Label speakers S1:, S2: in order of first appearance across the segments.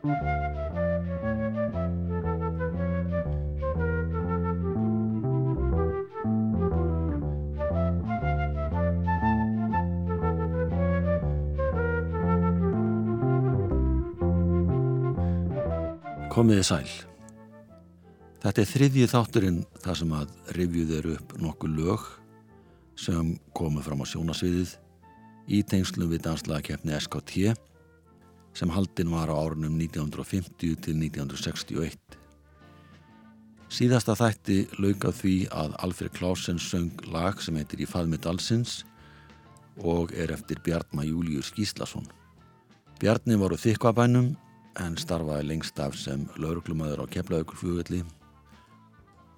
S1: Komiði sæl. Þetta er þriðji þátturinn þar sem að revjuð eru upp nokkuð lög sem komu fram á sjónasviðið í tengslum við danslagakefni SKT sem haldinn var á árunum 1950 til 1961. Síðasta þætti laukað því að Alfred Klausen söng lag sem heitir Í faðmi dalsins og er eftir Bjartma Július Gíslason. Bjarni voru þykvabænum en starfaði lengst af sem lauruglumæður á keflaugurflugvelli.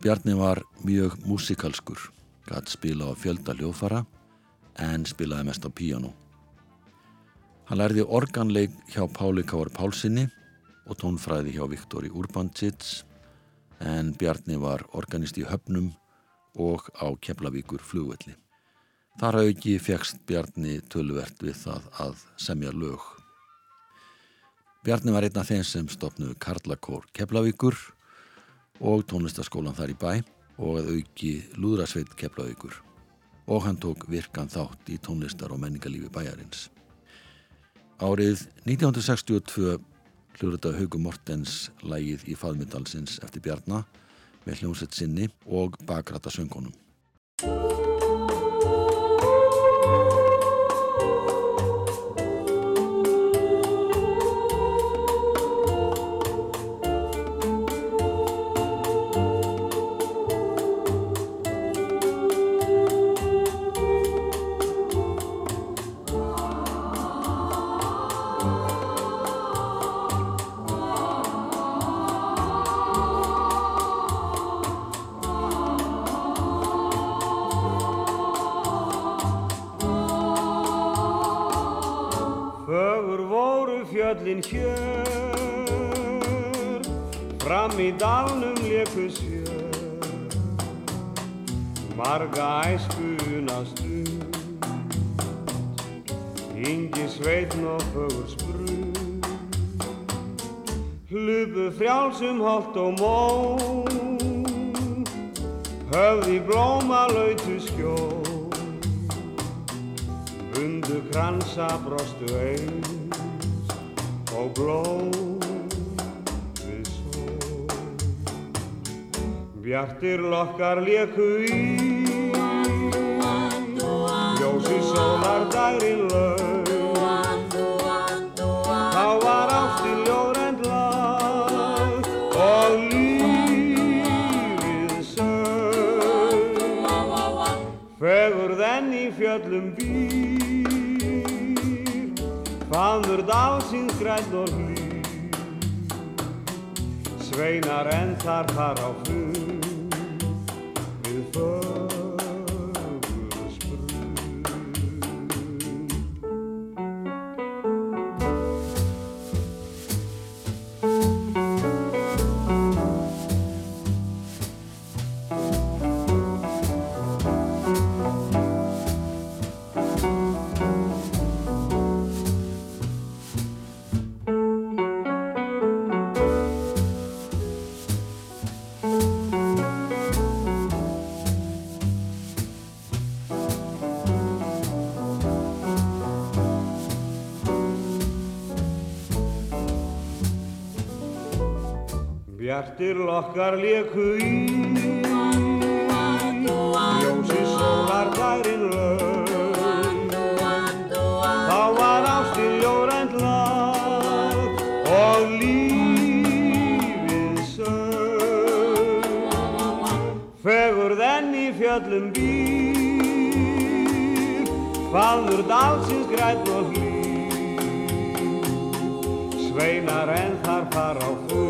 S1: Bjarni var mjög músikalskur, gætt spila á fjölda hljóðfara en spilaði mest á píjánu. Hann lærði organleik hjá Páli Káar Pálsini og tónfræði hjá Viktori Urbansits en Bjarni var organist í höfnum og á Keflavíkur flugvelli. Þar auki fegst Bjarni tölvert við það að semja lög. Bjarni var einn af þeim sem stopnuðu Karlakór Keflavíkur og tónlistaskólan þar í bæ og að auki Lúðrasveit Keflavíkur og hann tók virkan þátt í tónlistar og menningarlífi bæjarins. Árið 1962 hljóðrita Haugum Mortens lægið í faðmyndalsins eftir Bjarnar með hljómsett sinni og bakrata söngunum.
S2: Holt og mó Höfði blóma lautu skjól. Bundu kransa brostu einn og blóm við sól. Bjartir lokkar leku í. Ljósi sólar dagrin laug fjöllum býr Faður dálsins grænt og hlý. Sveinar enn þar þar á flug Við fögur Bjartir lokkar leku í. Ljósi sólar dagrin lög. Þá var ástin ljórænt lag og lífið sög. Fegur þenn í fjöllum býr Faður dalsins grætt og hlýr. Sveinar enn þar far á fug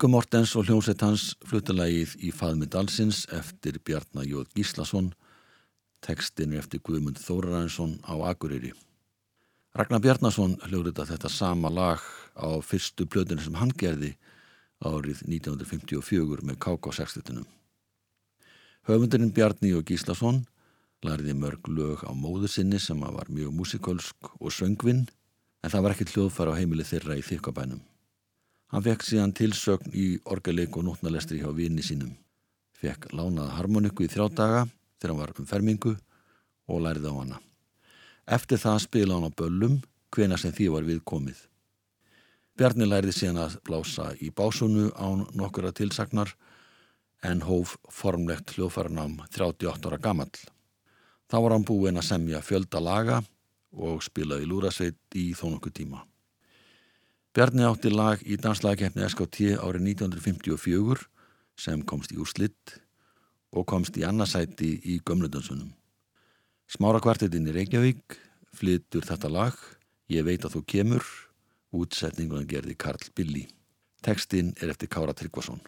S1: Hauku Mortens og hljómsveit hans fluttalagið í faðmi dalsins eftir Bjarnar Jóð Gíslason, tekstin eftir Guðmund Þóraransson á Akureyri. Ragnar Bjarnason hljóður þetta sama lag á fyrstu blöðinu sem hann gerði árið 1954 með KK-60-tunum. Höfundurinn Bjarni og Gíslason lærði mörg lög á móður sinni sem var mjög músikalsk og söngvinn en það var ekkert hljóðfara á heimili þeirra í þykkabænum. Hann fekk síðan tilsögn í orgaleik og nótnalestri hjá vini sínum. Fekk lánaða harmoniku í þrjá daga þegar hann var um fermingu og lærði á hana. Eftir það spila hann á böllum hvena sem því var við komið. Bjarni lærði síðan að blása í básunu án nokkura tilsagnar en hóf formlegt hljóðfarnam 38 ára gammal. Þá var hann búinn að semja fjölda laga og spilaði lúrasveit í þó nokkuð tíma. Bjarni átti lag í danslagkeppni SKT árið 1954 sem komst í úrslitt og komst í annarsæti í gömludönsunum. Smára kvartetinn í Reykjavík flyttur þetta lag Ég veit að þú kemur útsetningunum gerði Karl Billi. Tekstinn er eftir Kára Tryggvason.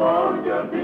S1: belong to be.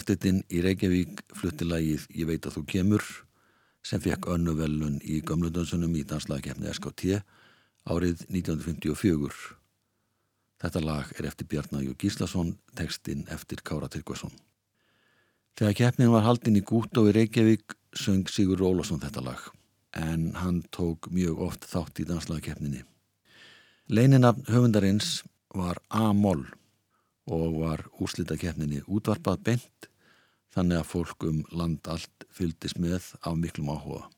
S1: Kvartetinn í Reykjavík flutti lagið Ég veit að þú kemur sem fekk önnuvelun í gömlundönsunum í danslagakefni SKT árið 1954. Þetta lag er eftir Bjarnægjur Gíslason, tekstinn eftir Kára Tryggvason. Þegar keppnin var haldinn í Gútó í Reykjavík söng Sigur Rólosson þetta lag en hann tók mjög oft þátt í danslagakefninni. Leininafn höfundarins var A-moll og var úrslitakeppninni útvarpað bent þannig að fólk um land allt fyldist með af miklum áhuga.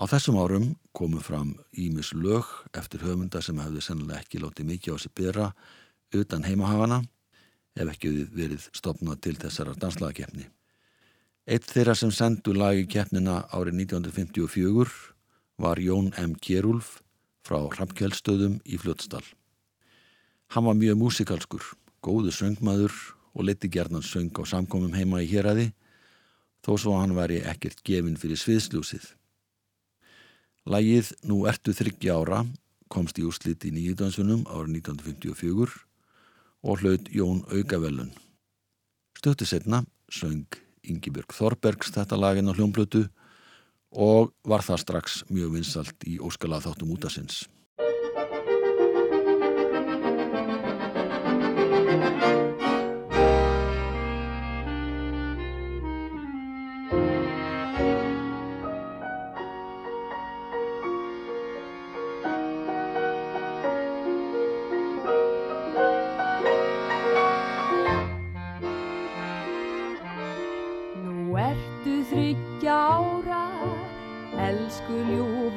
S1: Á þessum árum komu fram Ímis lög eftir höfunda sem hefði sennilega ekki látið mikið á sig byrra utan heimahafana ef ekki verið stopnað til þessara danslagakefni. Eitt þeirra sem sendu lagi keppnina árið 1954 var Jón M. Kjerúlf frá Ramkjöldstöðum í Fljótsdal. Hann var mjög músikalskur, góðu söngmaður og leti gerðan söng á samkomum heima í héræði þó svo hann væri ekkert gefin fyrir sviðsljósið. Lægið Nú ertu þryggja ára komst í úrslit í nýjudönsunum árið 1954 og hlaut Jón Augavellun. Stöttu setna söng Yngibjörg Þorbergs þetta lagin á hljómblötu og var það strax mjög vinsalt í óskalað þáttum útasins.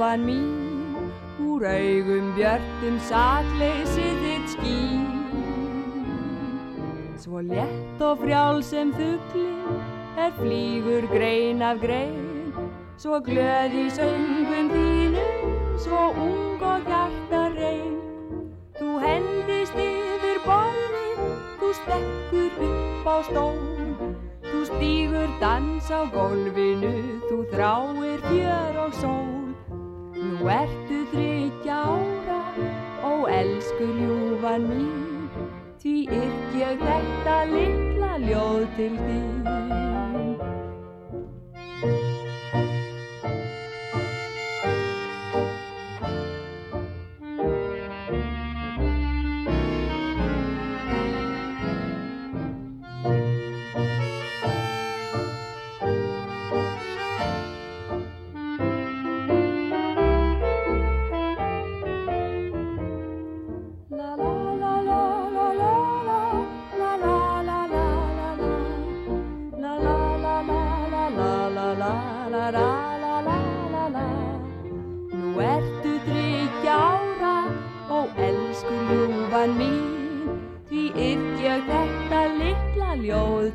S3: Ljúfan mín. Úr augum björnum sakleysið þitt skín. Svo létt og frjál sem þugli er flýgur grein af grein. Svo glöð í söngum þínum, svo ung og hjarta reyn Þú hendist yfir borðin, þú stekkur upp á stól. Þú stýgur dans á gólfinu, þú þráir fjör og sól Nú ertu þryggja ára, ó elsku ljúfan mín, því ykk ég þetta litla ljóð til þín.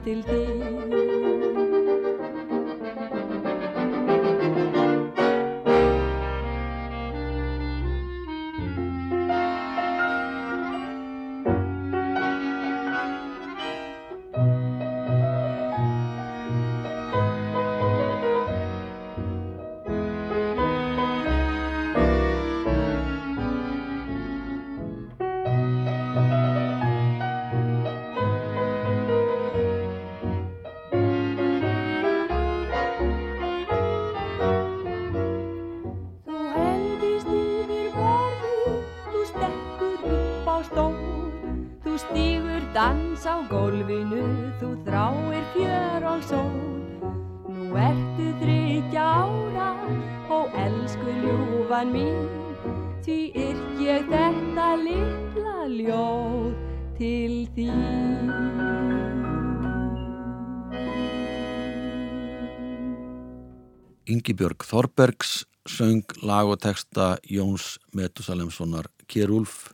S3: Til þig
S1: Yngibjörg Þorbergs söng lag og texta Jóns Metusalemssonar Kjerúlf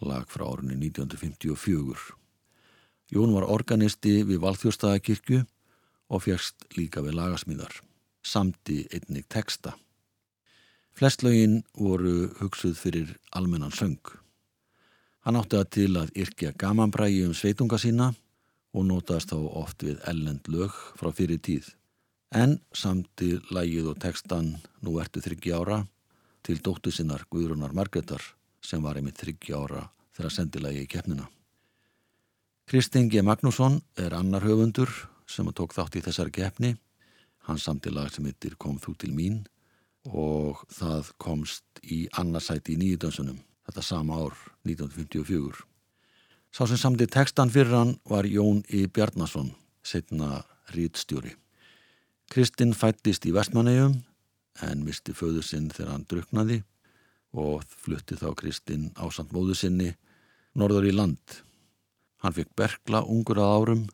S1: lag frá árunni 1954. Jón var organisti við Valþjóstaðakirkju og fjast líka við lagasmíðar, samti einnig texta. Flestlögin voru hugsuð fyrir almennan söng. Hann átti að til að yrkja gamanbrægi um sveitunga sína og notaðist þá oft við ellend lög frá fyrir tíð. En samti lægið og textan Nú ertu þryggja ára til dóttu sinnar Guðrunar Margreðar sem var einmitt þryggja ára þegar sendilagi í keppnina. Kristinn G. Magnússon er annar höfundur sem tók þátt í þessari keppni. Hans samtilag sem heitir Kom þú til mín og það komst í annarsæti í nýjudönsunum þetta sama ár 1954. Sá sem samti tekstan fyrir hann var Jón I. Bjarnason, setna rítstjóri. Kristinn fættist í Vestmannegjum en misti föður sinn þegar hann druknaði og flutti þá Kristinn á samt móðu sinni norður í land. Hann fikk Berkla ungur að árum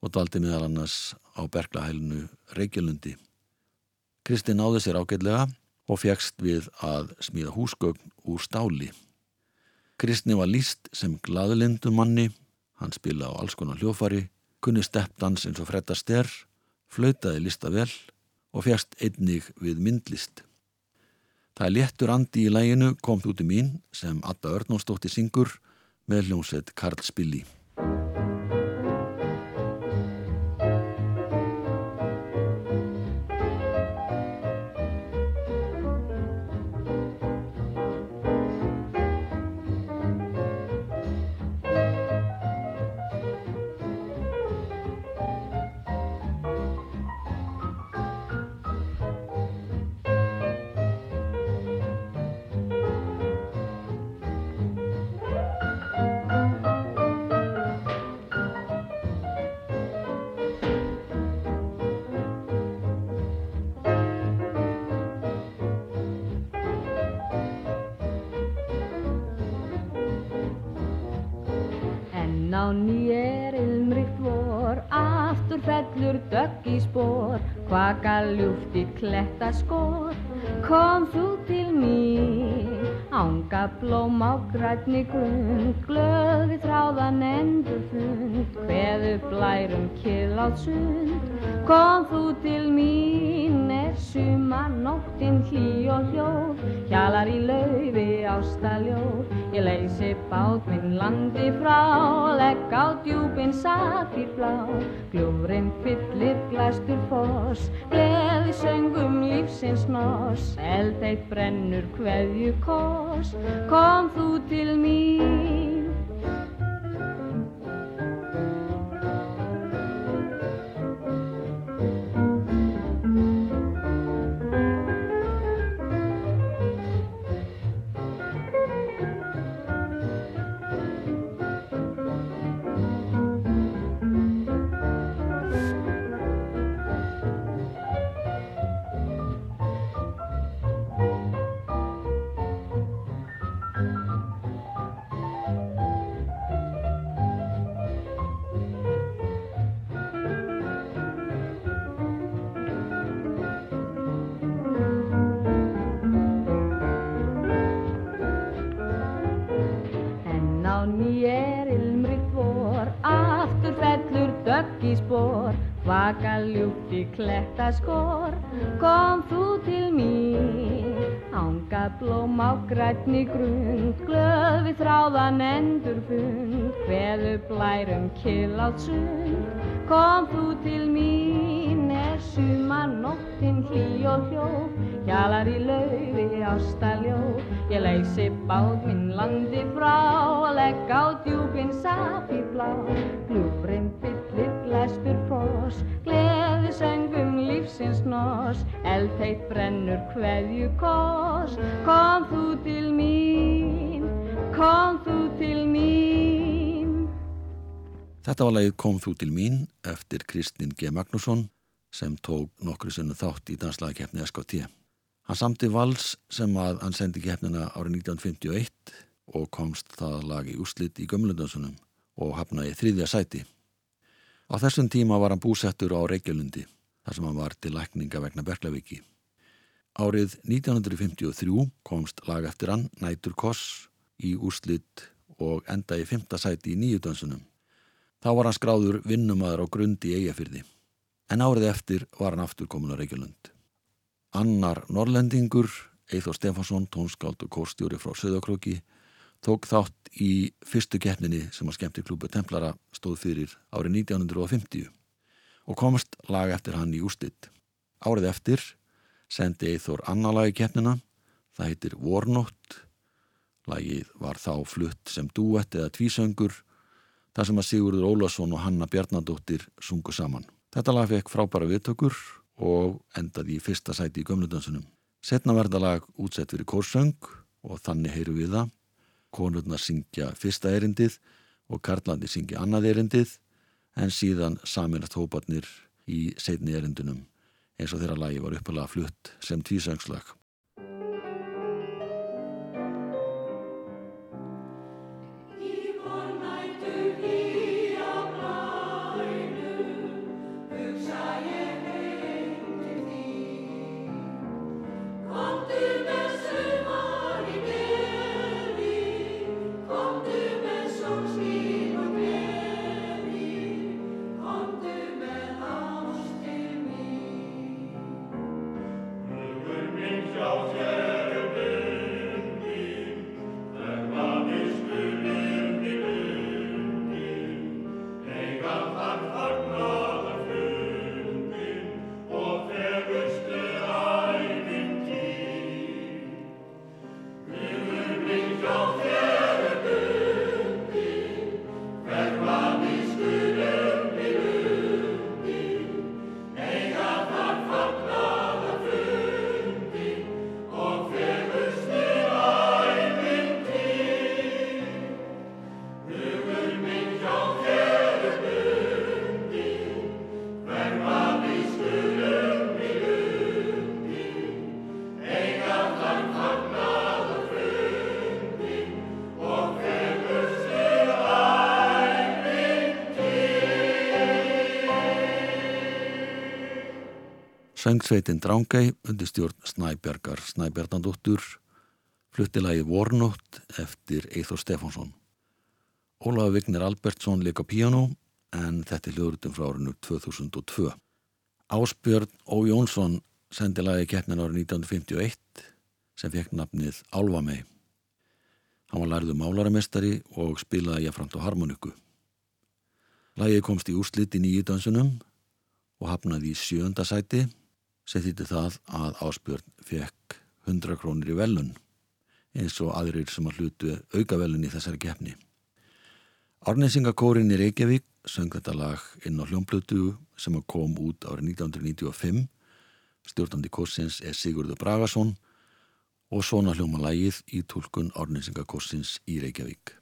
S1: og daldi meðal annars á Berklahælunu Reykjalundi. Kristinn náði sér ágætlega og fegst við að smíða húsgögn úr stáli. Kristni var líst sem glaðlindum manni, hann spila á alls konar hljófari, kunni steppdans eins og Fredda Ster, flautaði lista vel og fjast einnig við myndlist. Það er léttur andi í læginu Komt út í mín sem Atta Örnóstóttir syngur með hljómsveit Karl Spilli.
S3: Kletta skór kom þú til mín. Ánga blóm á grætni grund glöð við þráðan endur fund hveðu blærum kill á sund kom þú til mín. Er suma nóttinn hlý og hljóð hjalar í laufi ástaljóð ég leysi bát minn landi frá legg á djúpin safir blá gljúfrin fyllir glæstur foss gleði söngum lífsins noss eldeitt brennur hverju koss. Kom þú til mín kletta skór, kom þú til mín. Ánga blóm á grætni grund, glöð við þráðan endur fund, hveðu blærum kill á sund, kom þú til mín, er suma nóttin hlý og hljóð, hjalar í laufi ástaljóð, ég leysi bát minn landi frá, legg á djúpin safi blá, gljúfrin fyllir glæstur foss, gleði söngum lífsins noss, eldheit brennur hverju koss, kom þú til mín, kom þú til mín.
S1: Þetta var lagið Kom þú til mín eftir Kristinn G. Magnússon sem tók nokkru sunnu þátt í danslagakefni SKT. Hann samti vals sem að hann sendi keppnina árið 1951 og komst það lag í úslit í gömlundansunum og hafnaði þriðja sæti. Á þessum tíma var hann búsettur á Reykjalundi þar sem hann var til lækninga vegna Berglaviki. Árið 1953 komst lag eftir hann Nætur Koss í úslit og enda í fymta sæti í nýjudansunum. Þá var hann skráður vinnumæður á grundi í Eyjafyrði. En árið eftir var hann aftur komin á Reykjalund. Annar Norrlendingur, Eithor Stefansson, tónskáld og kórstjóri frá Söðakróki, tók þátt í fyrstu keppninni sem að skemmti klúbu Templara stóð fyrir árið 1950 og komst lag eftir hann í ústitt. Árið eftir sendi Eithor annarlagi keppnina, það heitir Vornótt. Lagið var þá flutt sem duett eða tvísöngur, þar sem að Sigurður Ólason og Hanna Bjarnadóttir sungu saman. Þetta lag fekk frábæra viðtökur og endaði í fyrsta sæti í gömludansunum. Setna verða lag útsett fyrir kórsöng og þannig heyru við það. Konurna syngja fyrsta erindið og karlandi syngja annað erindið en síðan saminast hóparnir í setni erindunum eins og þeirra lagi var uppalega flutt sem tvísöngslag. Söngsveitin Drángæ undir stjórn Snæbjargar Snæbjarnandóttur flutti lagi Vornótt eftir Eithor Stefánsson. Ólaf Vignir Albertsson leika piano en þetta er hljóðrutum frá árinu 2002. Ásbjörn Ó. Jónsson sendi lagi keppnin árið 1951 sem fekk nafnið Álvamei. Hann var lærðu málaramestari og spilaði jafnframt á harmoniku. Lagið komst í úrslit í nýju dansunum og hafnaði í sjönda sæti sem þýtti það að Ásbjörn fekk 100 krónir í velun eins og aðrir sem að hlutu auka velun í þessari keppni. Árnæsingakórin í Reykjavík söng þetta lag inn á hljómblötu sem kom út árið 1995. Stjórnandi korsins er Sigurður Bragason og svona hljóma lagið í tólkun Árnæsingakórsins í Reykjavík.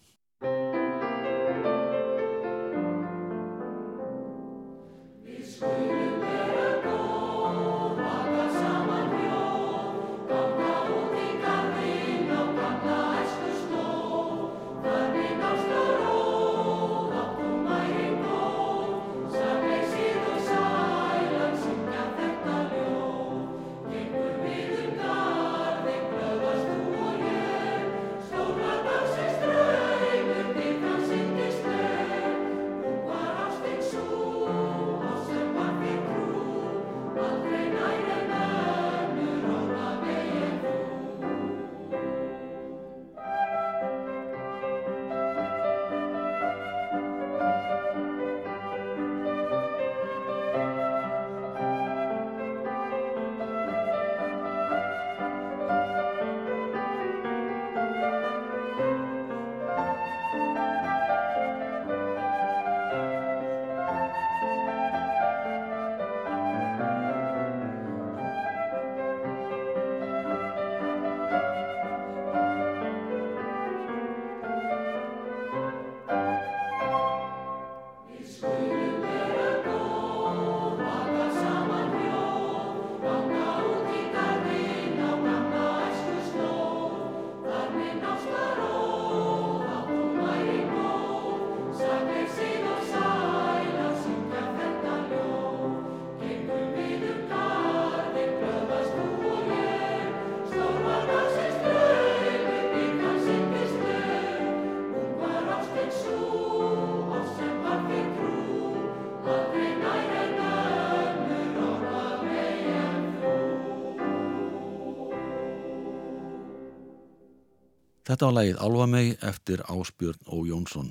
S1: Þetta var lægið Alvamei eftir Ásbjörn og Jónsson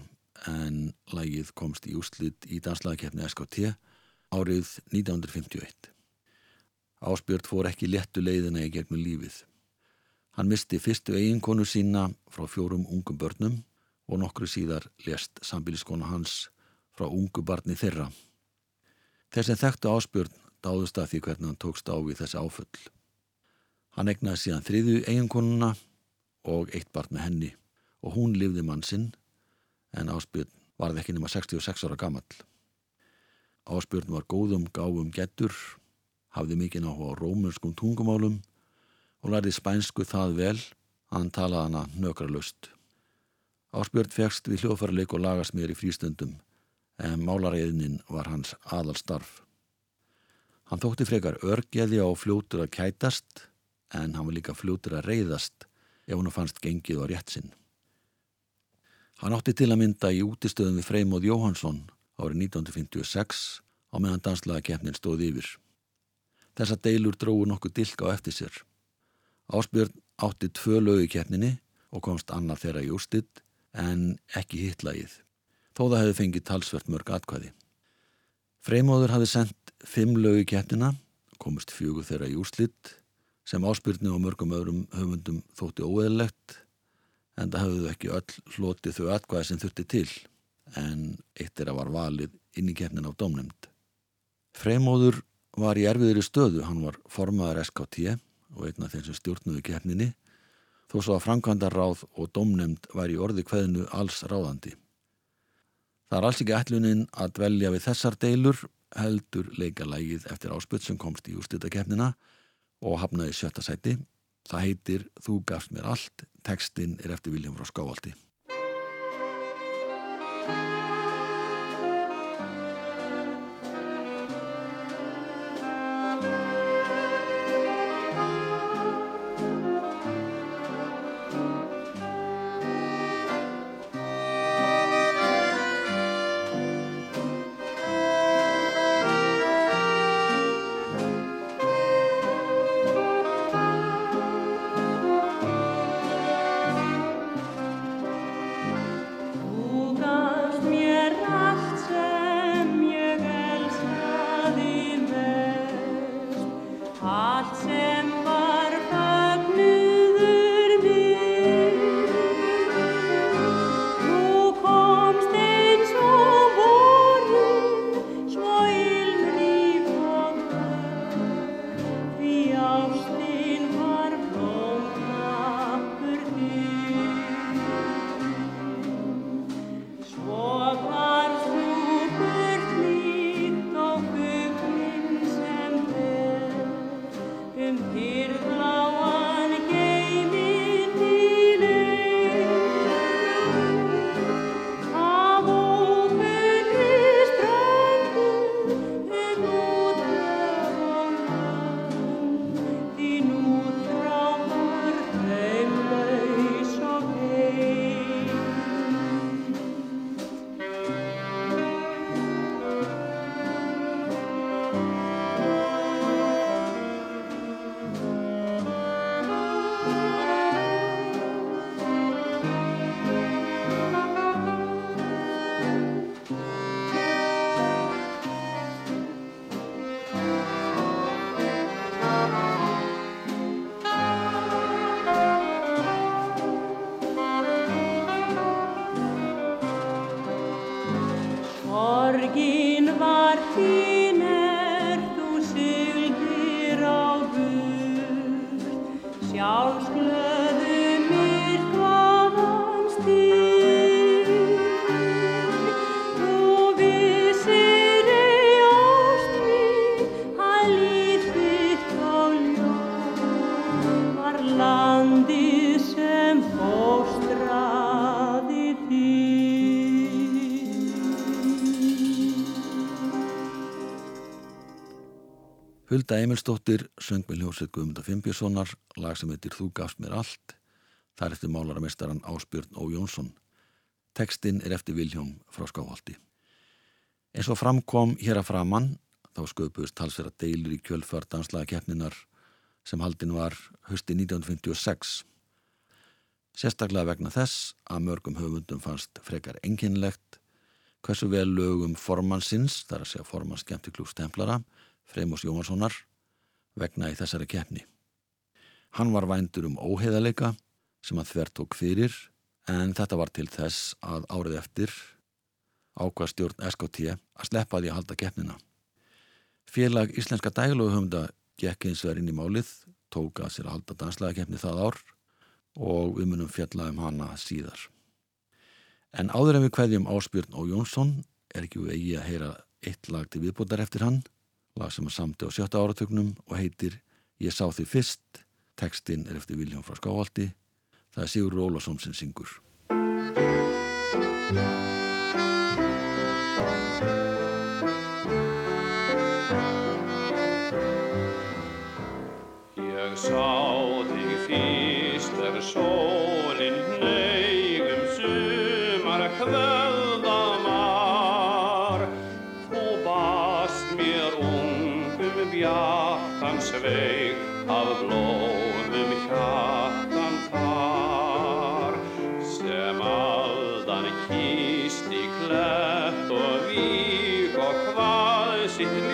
S1: en lægið komst í úslit í danslagakefni SKT árið 1951. Ásbjörn fór ekki léttu leiðina í gegnum lífið. Hann misti fyrstu eiginkonu sína frá fjórum ungum börnum og nokkru síðar lest sambíliskonu hans frá ungu barni þeirra. Þeir sem þekktu Ásbjörn dáðust að því hvernig hann tókst á við þessi áfull. Hann egnaði síðan þriðu eiginkonuna og eitt barn með henni og hún lifði mann sinn en Ásbjörn varði ekki nema 66 ára gammal. Ásbjörn var góðum gáum getur, hafði mikinn á rómurskum tungumálum og lærði spænsku það vel að hann talaði hana nökra lust. Ásbjörn fegst við hljóðfærarleik og lagasmýr í frístundum en málareiðnin var hans aðal starf. Hann þótti frekar örgeði á fljótur að kætast en hann var líka fljótur að reyðast ef hún fannst gengið á rétt sinn. Hann átti til að mynda í útistöðum við Freymóð Jóhansson árið 1956 á meðan danslagakeppnin stóði yfir. Þessa deilur dróðu nokkuð dilk á eftir sér. Ásbjörn átti tvö lögu í keppninni og komst annað þeirra í ústitt en ekki hittlagið, þó það hefði fengið talsvert mörg atkvæði. Freymóður hafði sendt fimm lögu í keppnina, komist fjögur þeirra í úslitt sem áspyrni og mörgum öðrum höfundum þótti óeðlegt en það hafðu ekki öll hlotið þau atkvæði sem þurfti til en eitt er að var valið inn í keppnin á domnemnd. Freymóður var í erfiðri stöðu, hann var formaður SKT og einn af þeim sem stjórnuði keppninni þó svo að framkvæmdarráð og domnemnd var í orði hverðinu alls ráðandi. Það er alls ekki ætlunin að dvelja við þessar deilur heldur leikalægið eftir áspöld sem komst í úrstutakeppnina og hafnaði sjötta sæti. Það heitir Þú gafst mér allt, tekstinn er eftir Viljum frá Skávaldi. Emilsdóttir söng með hljómsveit Guðmunda Fimbjörnssonar lag sem heitir Þú gafst mér allt. Þar eftir málaramestaran Ásbjörn Ó. Jónsson. Tekstinn er eftir Viljón frá Skáhaldi eins og framkom hér að framann þá sköpuðist talsverða deilur í kjölfar danslaga keppninar sem haldin var hösti 1956 sérstaklega vegna þess að mörgum höfundum fannst frekar enginlegt hversu vel lögum formansins, þar að segja formans skemmtiklúks templara Freymos Jómanssonar vegna í þessari keppni. Hann var vændur um óheðaleika sem að þver tók fyrir en þetta var til þess að árið eftir ákvað stjórn SKT að sleppa því að halda keppnina. Félag Íslenska dægluhumda gekk eins verið inn í málið, tók að sér að halda danslega keppni það ár og við munum fjalla um hana síðar. En áður en við kveðjum Ásbjörn og Jónsson er ekki við eigi að heyra eitt lag til viðbútar eftir hann lag sem er samti á sjötta áratögnum og heitir Ég sá því fyrst. Tekstinn er eftir Viljón frá Skáhaldi það er Sigur Rólasson sem syngur.
S4: Ég sá appreciate you.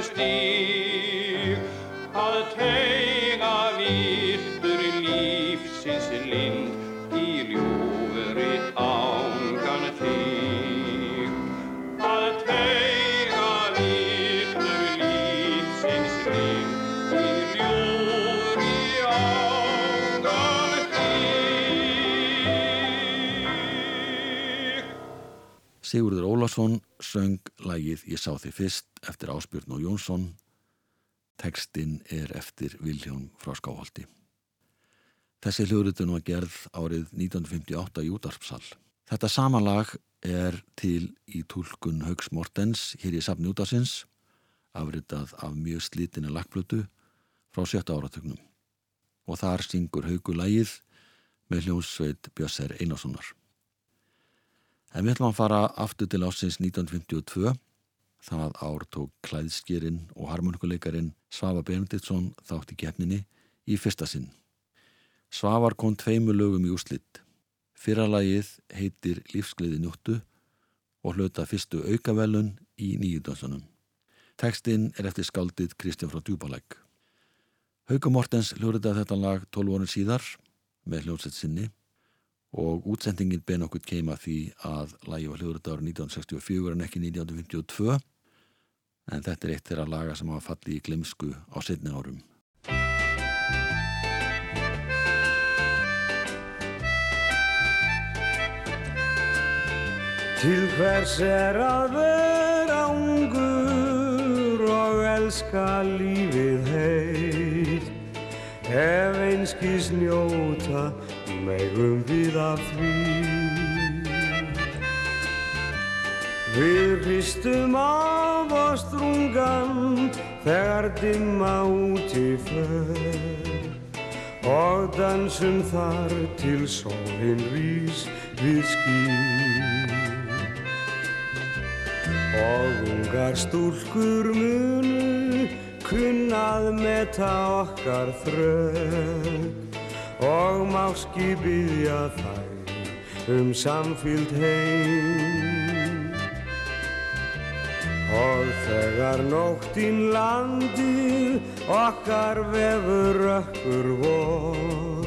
S4: Stíg að teiga virtur lífsins lind í ljúfri ángan þig að teiga virtur lífsins lind í ljúfri ángan þig
S1: Sigurður Ólason söng lagið Ég sá þið fyrst eftir Ásbjörn og Jónsson. Tekstinn er eftir Viljón frá Skáholti Þessi hljóðritun var gerð árið 1958 í útarpsal Þetta sama lag er til í tólkun Haugs Mortens hér í safni útasins afritað af mjög slitinni lagplötu frá sjötta áratögnum og þar syngur Haugu lagið með hljómsveit Bjösser Einarssonar En við ætlum að fara aftur til ásins 1952. Það ár tók klæðskýrin og harmonikuleikarin Svafa Benediktsson þátt í keppninni í fyrsta sinn. Svafar kom tveimu lögum í úslitt. Fyrra lagið heitir Lífsgleði njóttu og hlauta fyrstu aukavelun í nýjudönsunum. Tekstinn er eftir skaldið Kristján frá Djúbalæk. Hauka Mortens hljóðrita þetta lag 12 árið síðar með hljóðsett sinni og útsendingin ben okkur keima því að lagi var hljóðrita árið 1964 en ekki 1952 en þetta er eitt þeirra laga sem hafa fallið í glemsku á setni árum.
S4: Til hvers er að vera ungur og elska lífið heit Ef einskis njóta megum við af því
S2: Við hristum af og strungan þegar dimma úti för og dansum þar til sólinn rís við skýr. Og ungar stúlkur munu kunnað meta okkar þrög og máski byggja þær um samfíld heim. Og þegar nóttinn landið okkar vefur ökkur voð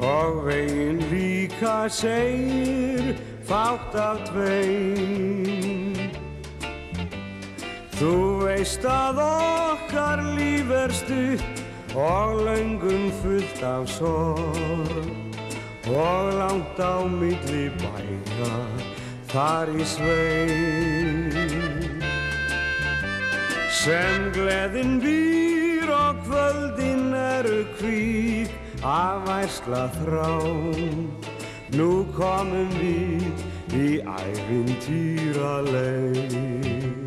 S2: og veginn líka segir fátt af tveim. Þú veist að okkar líf er stutt og laungum fullt af sorg og langt á milli bæja þar í svein. Sem gleðin býr og kvöldin eru kvík af æsla þrá. Nú komum við í æfintýra leið.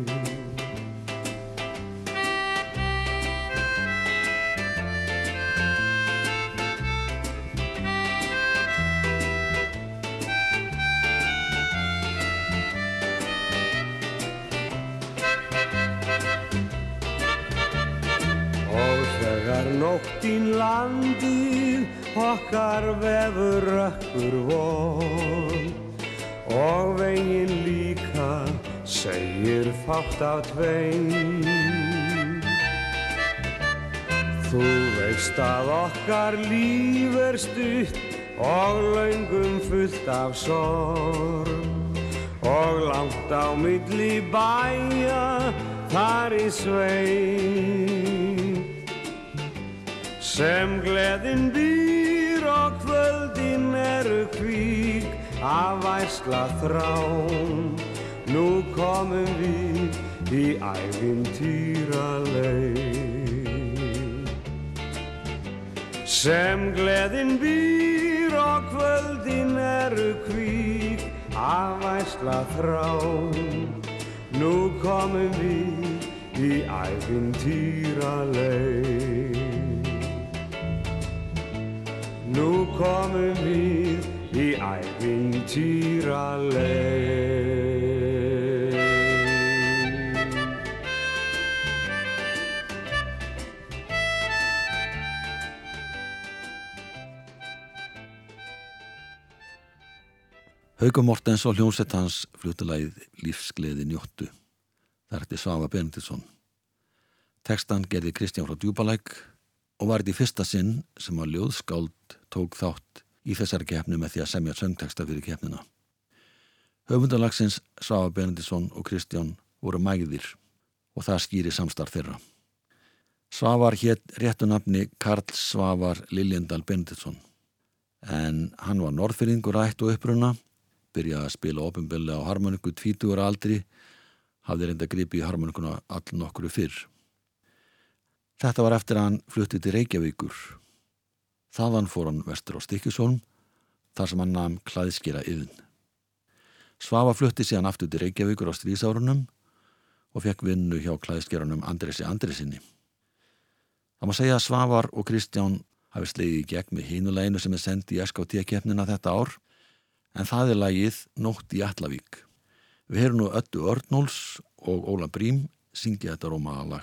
S2: Nóttin landið okkar vefur ökkur von og veginn líka segir fátt af tveim. Þú veist að okkar líf er stutt og laungum fullt af sorg og langt á milli bæja þar í sveim. Sem gleðin býr og kvöldin eru kvík af æsla þrám. Nú komum við í æfintýra leið. Sem gleðin býr og kvöldin eru kvík af æsla þrám. Nú komum við í æfintýra leið. Nú komum við í æfintýra leið.
S1: Haugur Mortens og hljómsett hans fluttulæð Lífsgleði njóttu. Það erti Svafa Benediktsson. Tekstan gerði Kristján frá Djúbalæk og var þetta í fyrsta sinn sem að ljóðskáld tók þátt í þessari keppni með því að semja söngteksta fyrir keppnina. Höfundalagsins Svafa Benediktsson og Kristján voru mægðir og það skýri samstarf þeirra. Svavar hétt réttu nafni Karl Svavar Liljendal Benediktsson en hann var norðfyrringur ætt og uppruna byrjaði að spila ofinbelli á harmoniku 20 ára aldri hafði reynda gripi í harmonikuna all nokkru fyrr. Þetta var eftir að hann flutti til Reykjavíkur. Þaðan fór hann vestur á Stikkjusholm þar sem hann namn klæðskera yfn. Svafa flutti síðan aftur til Reykjavíkur á strísárunum og fekk vinnu hjá klæðskeranum Andresi Andresinni. Það má segja að Svavar og Kristján hafi slegið í gegn með hinuleginu sem er sendið í SKT-keppnina þetta ár en það er lagið Nótt í Allavík. Við heyrum nú öllu Örnóls og Óla Brím syngja þetta rómaða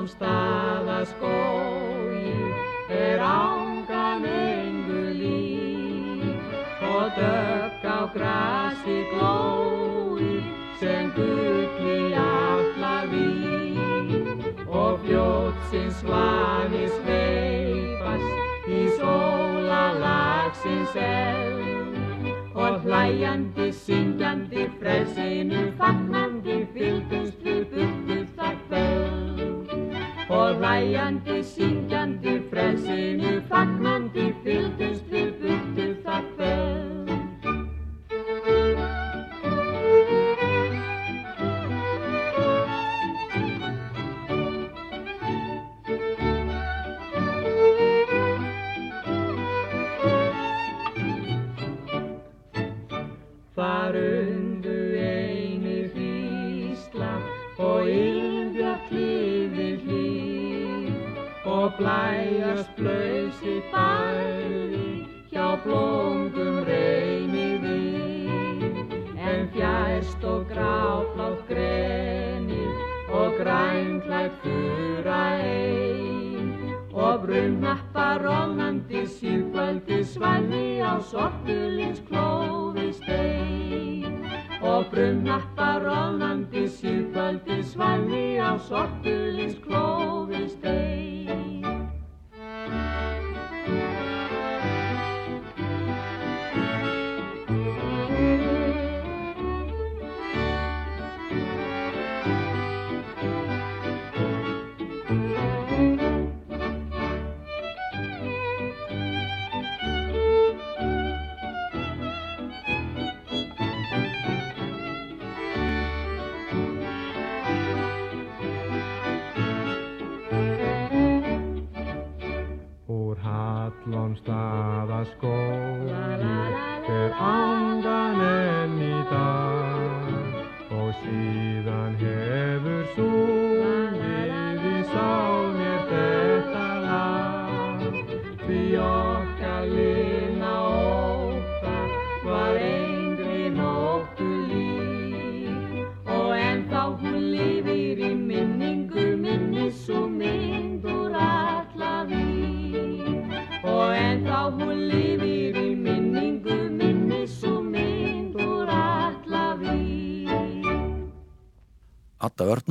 S3: hallom staðaskói er ángan engu líf. Og dögg á grasi glói sem gull í allavík og fljótsins svafi sveipast í sólalagsins eld og hlæjandi, syngjandi, frelsinu fagnandi, fylgdust við burtu það kvöld. Og hlæjandi, syngjandi, frelsinu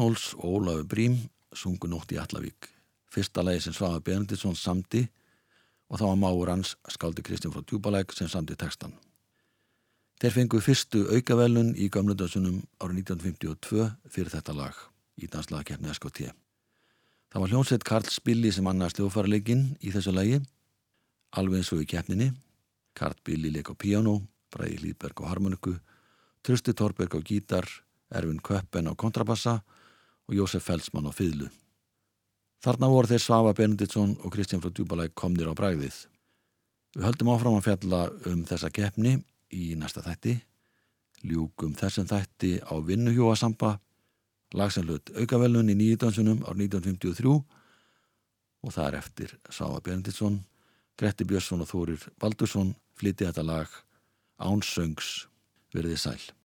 S1: Örnóls og Ólafur Brím sungu nótt í Allavík. Fyrsta lagi sem Svafa Benediktsson samdi og það var máur hans skaldi Kristján frá Djúbalæk sem samdi textan. Þeir fengu fyrstu aukavelun í gamlundarsunum árið 1952 fyrir þetta lag í danslagakeppni SKT. Það var hljónsett Karl Spilli sem annars hljófarleikin í þessu lagi, alveg eins og í keppninni. Karl Billi leik á piano, Bræði Hlýðberg á harmoniku, Trusti Torberg á gítar, Erfin Köppen á kontrabassa og Jósef Felsmann á fýðlu. Þarna voru þeir Svafa Benediktsson og Kristján frá Djúbalæk komnir á bræðið. Við höldum áfram að fjalla um þessa keppni í næsta þætti, ljúkum þessum þætti á vinnuhjóasamba, lagsanlut aukavelun í nýjdansunum ár 1953 og það er eftir Svafa Benediktsson, Gretti Björnsson og Þórir Baldursson flytti þetta lag Ánsöngs verðið sæl.